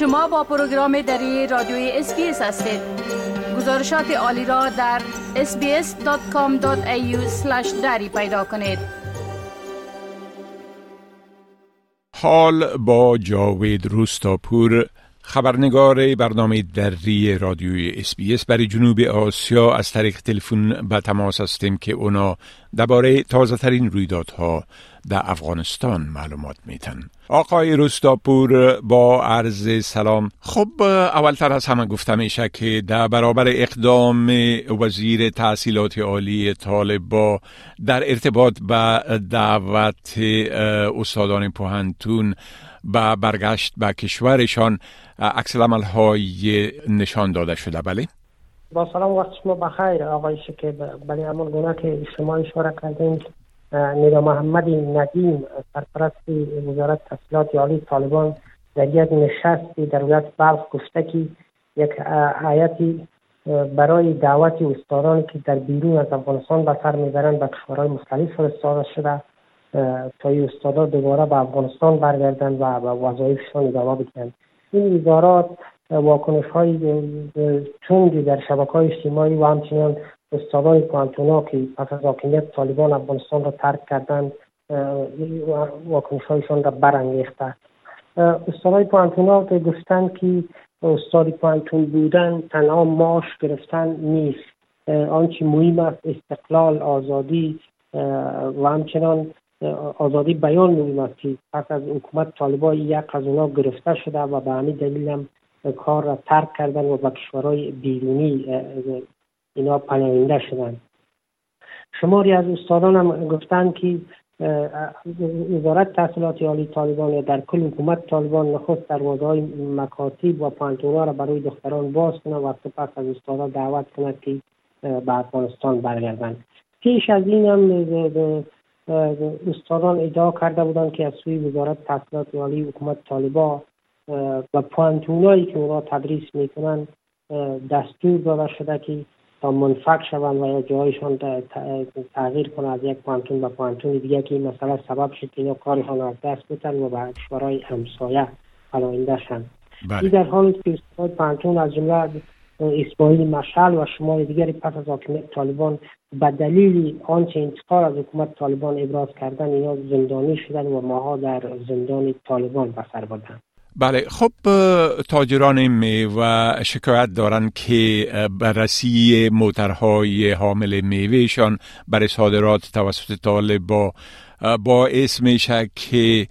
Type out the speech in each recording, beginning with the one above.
شما با پروگرام دری رادیوی SBS هستید. گزارشات عالی را در sbs.com.au دری پیدا کنید. حال با جاوید روستاپور خبرنگار برنامه دری رادیوی SBS برای جنوب آسیا. از طریق تلفن به تماس هستیم که اونا درباره تازه ترین رویدادها در افغانستان معلومات میتن آقای روستاپور با عرض سلام. خب اولتر از همه گفته میشه که در برابر اقدام وزیر تحصیلات عالی طالبا در ارتباط به دعوت استادان پوهنتون به برگشت به کشورشان عکس های نشان داده شده. بله؟ با سلام وقت شما بخیر آقای که بله همون گونه که شما اشاره کردین نیرا محمد ندیم سرپرست وزارت تحصیلات عالی طالبان در یک نشستی در ولایت بلخ گفته که یک آیتی برای دعوت استادانی که در بیرون از افغانستان به سر می‌برند به کشورهای مختلف فرستاده شده تا این استادا دوباره به افغانستان برگردند و به وظایفشان ادامه بدهند. این ادارات واکنش های تنگی در شبکه های اجتماعی و همچنین استادان پانتونا که پس از حاکمیت طالبان افغانستان را ترک کردند واکنش هایشان را برانگیخته. استادای پانتونا که گفتند که استاد پانتون بودن تنها ماش گرفتن نیست. آنچه مهم است استقلال آزادی و همچنان آزادی بیان مهم است که پس از حکومت طالبان یک از اونا گرفته شده و به همین دلیل هم کار را ترک کردن و به کشورهای بیرونی اینا پناهنده شدن. شماری از استادان هم گفتن که وزارت تحصیلات عالی طالبان در کل حکومت طالبان نخست دروازه های مکاتب و پانتونا را برای دختران باز کنه و پس از استادا دعوت کنند که به افغانستان برگردند. پیش از این هم استادان ادعا کرده بودند که از سوی وزارت تحصیلات عالی حکومت طالبان و پانتونایی که اونا تدریس می‌کنن دستور داده شده که تا منفق شوند و یا جایشان تغییر کنه از یک پانتون به پانتون دیگه که این مسئله سبب شد که اینا کارشان از دست بتن و به کشورهای همسایه پناهنده شند بله. این در حال که پانتون از جمله اسماعیل مشعل و شمار دیگری پس از حاکمیت طالبان به دلیل آنچه انتقال از حکومت طالبان ابراز کردن اینا زندانی شدن و ماها در زندان طالبان بسر بردن بله خب تاجران میوه شکایت دارند که بررسی موترهای حامل میوهشان برای صادرات توسط طالب با اسم میشه که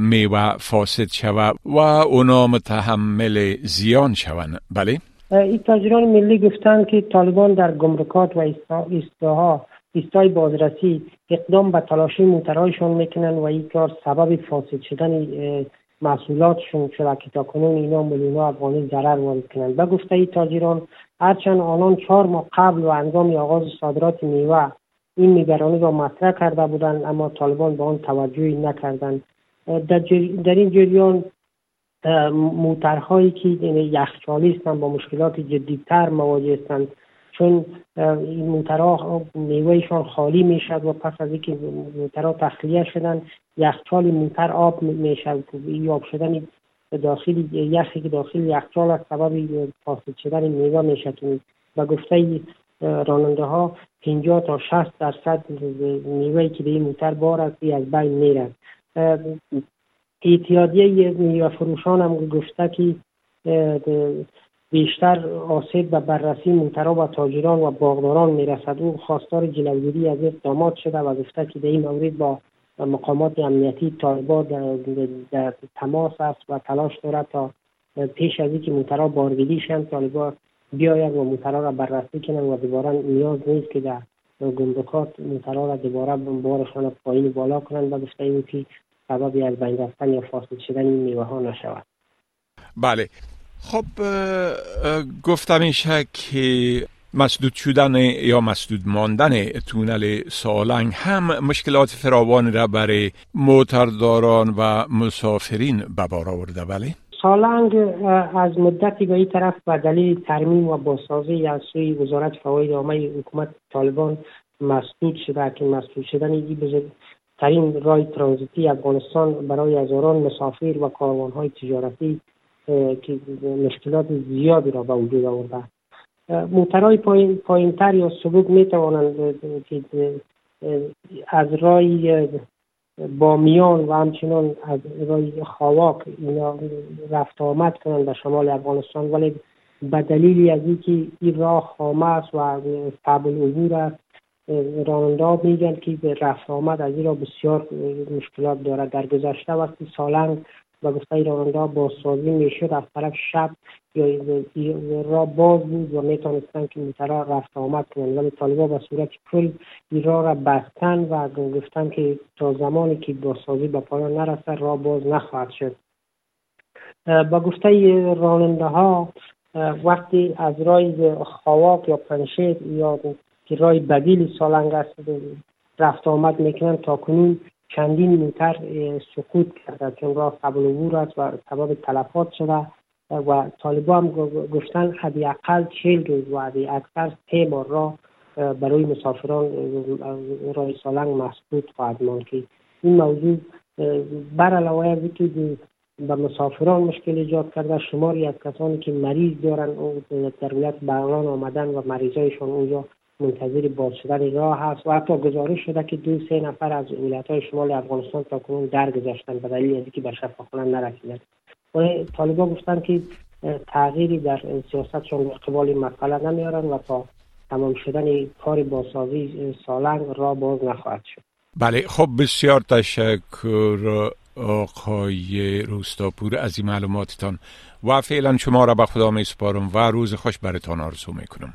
میوه فاسد شود و اونا متحمل زیان شوند. بله؟ این تاجران ملی گفتند که طالبان در گمرکات و ایستاها ایستای بازرسی اقدام به تلاشی موترهایشان می‌کنن و این کار سبب فاسد شدن محصولاتشون شده که تا کنون اینا میلیون افغانی ضرر وارد کنند به گفته ای تاجران هرچند آنان چهار ماه قبل و انگام آغاز صادرات میوه این نگرانی را مطرح کرده بودند اما طالبان به آن توجهی نکردند. در این جریان موترهایی که یخچالی هستند با مشکلات جدیدتر مواجه هستند. چون این موترها میوهشان خالی می‌شد و پس از اینکه موترها تخلیه شدن یخچال موتر آب می‌شد. این آب شدن داخل یخی که داخل یخچال از سبب فاسد شدن میوه می‌شد. و گفته راننده ها 50 تا 60 درصد میوهی که به این موتر بار است از بین میرد اتحادیه میوه فروشان هم گفته که بیشتر آسیب به بررسی موترا و تاجران و باغداران می‌رسد. او خواستار جلوگیری از اقدامات شده و گفته که در این مورد با مقامات امنیتی طالبان در, در تماس است و تلاش دارد تا پیش از اینکه موترا بارگیری شند طالبان بیاید و موترا را بررسی کنند و دوباره نیاز نیست که در گمرکات موترا را دوباره بارشان پایین بالا کنند. و گفته این که سببی از بین رفتن یا فاسد شدن این میوه ها نشود. بله. خب گفتم میشه که مسدود شدن یا مسدود ماندن تونل سالنگ هم مشکلات فراوان را برای موترداران و مسافرین به بار آورده بله؟ سالنگ از مدتی به این طرف به دلیل ترمیم و بازسازی از سوی وزارت فواید عامه حکومت طالبان مسدود شده که مسدود شدن این بزرگترین رای ترانزیتی افغانستان برای هزاران مسافر و کاروانهای تجارتی که مشکلات زیادی را به وجود آورده. موترهای پایین, پایین تر یا سبوک می توانند از رای بامیان و همچنان از رای خواک اینا رفت آمد کنند به شمال افغانستان. ولی به دلیل از اینکه این راه خامه است و قبل عبور است راننده میگن که رفت آمد از این را بسیار مشکلات دارد. در گذشته وقتی سالنگ و گفته راننده بازسازی می‌شد از طرف شب یا را باز بود و می‌تونستن که موترها رفت آمد کنند. ولی طالبا به صورت کل این را را بستن و گفتن که تا زمانی که بازسازی به پایان نرسد را باز نخواهد شد. با گفته راننده ها وقتی از رای خواک یا پنشیر یا که رای بدیل سالنگ است رفت آمد می‌کنن تا کنون چندین موتر سقوط کرده چون راه قبل عبور است و سبب تلفات شده و طالبا هم گفتن حداقل چهل روز و اکثر سه بار راه برای مسافران راه سالنگ مسدود خواهد ماند که این موضوع بر علاوه از اینکه به مسافران مشکل ایجاد کرده شماری از کسانی که مریض دارن در ولایت بغلان آمدن و مریضایشان اونجا منتظر باز شدن راه هست و حتی گزارش شده که دو سه نفر از ولایت های شمال افغانستان تا کنون درگذشتن به دلیل اینکه به شفاخانه نرسیدن. و طالبان گفتن که تغییری در سیاستشون قبال مسئله نمیارن و تا تمام شدن کار بازسازی سالنگ را باز نخواهد شد. بله خب بسیار تشکر آقای روستاپور از این معلوماتتان. و فعلا شما را به خدا می سپارم و روز خوش برتان آرزو می کنم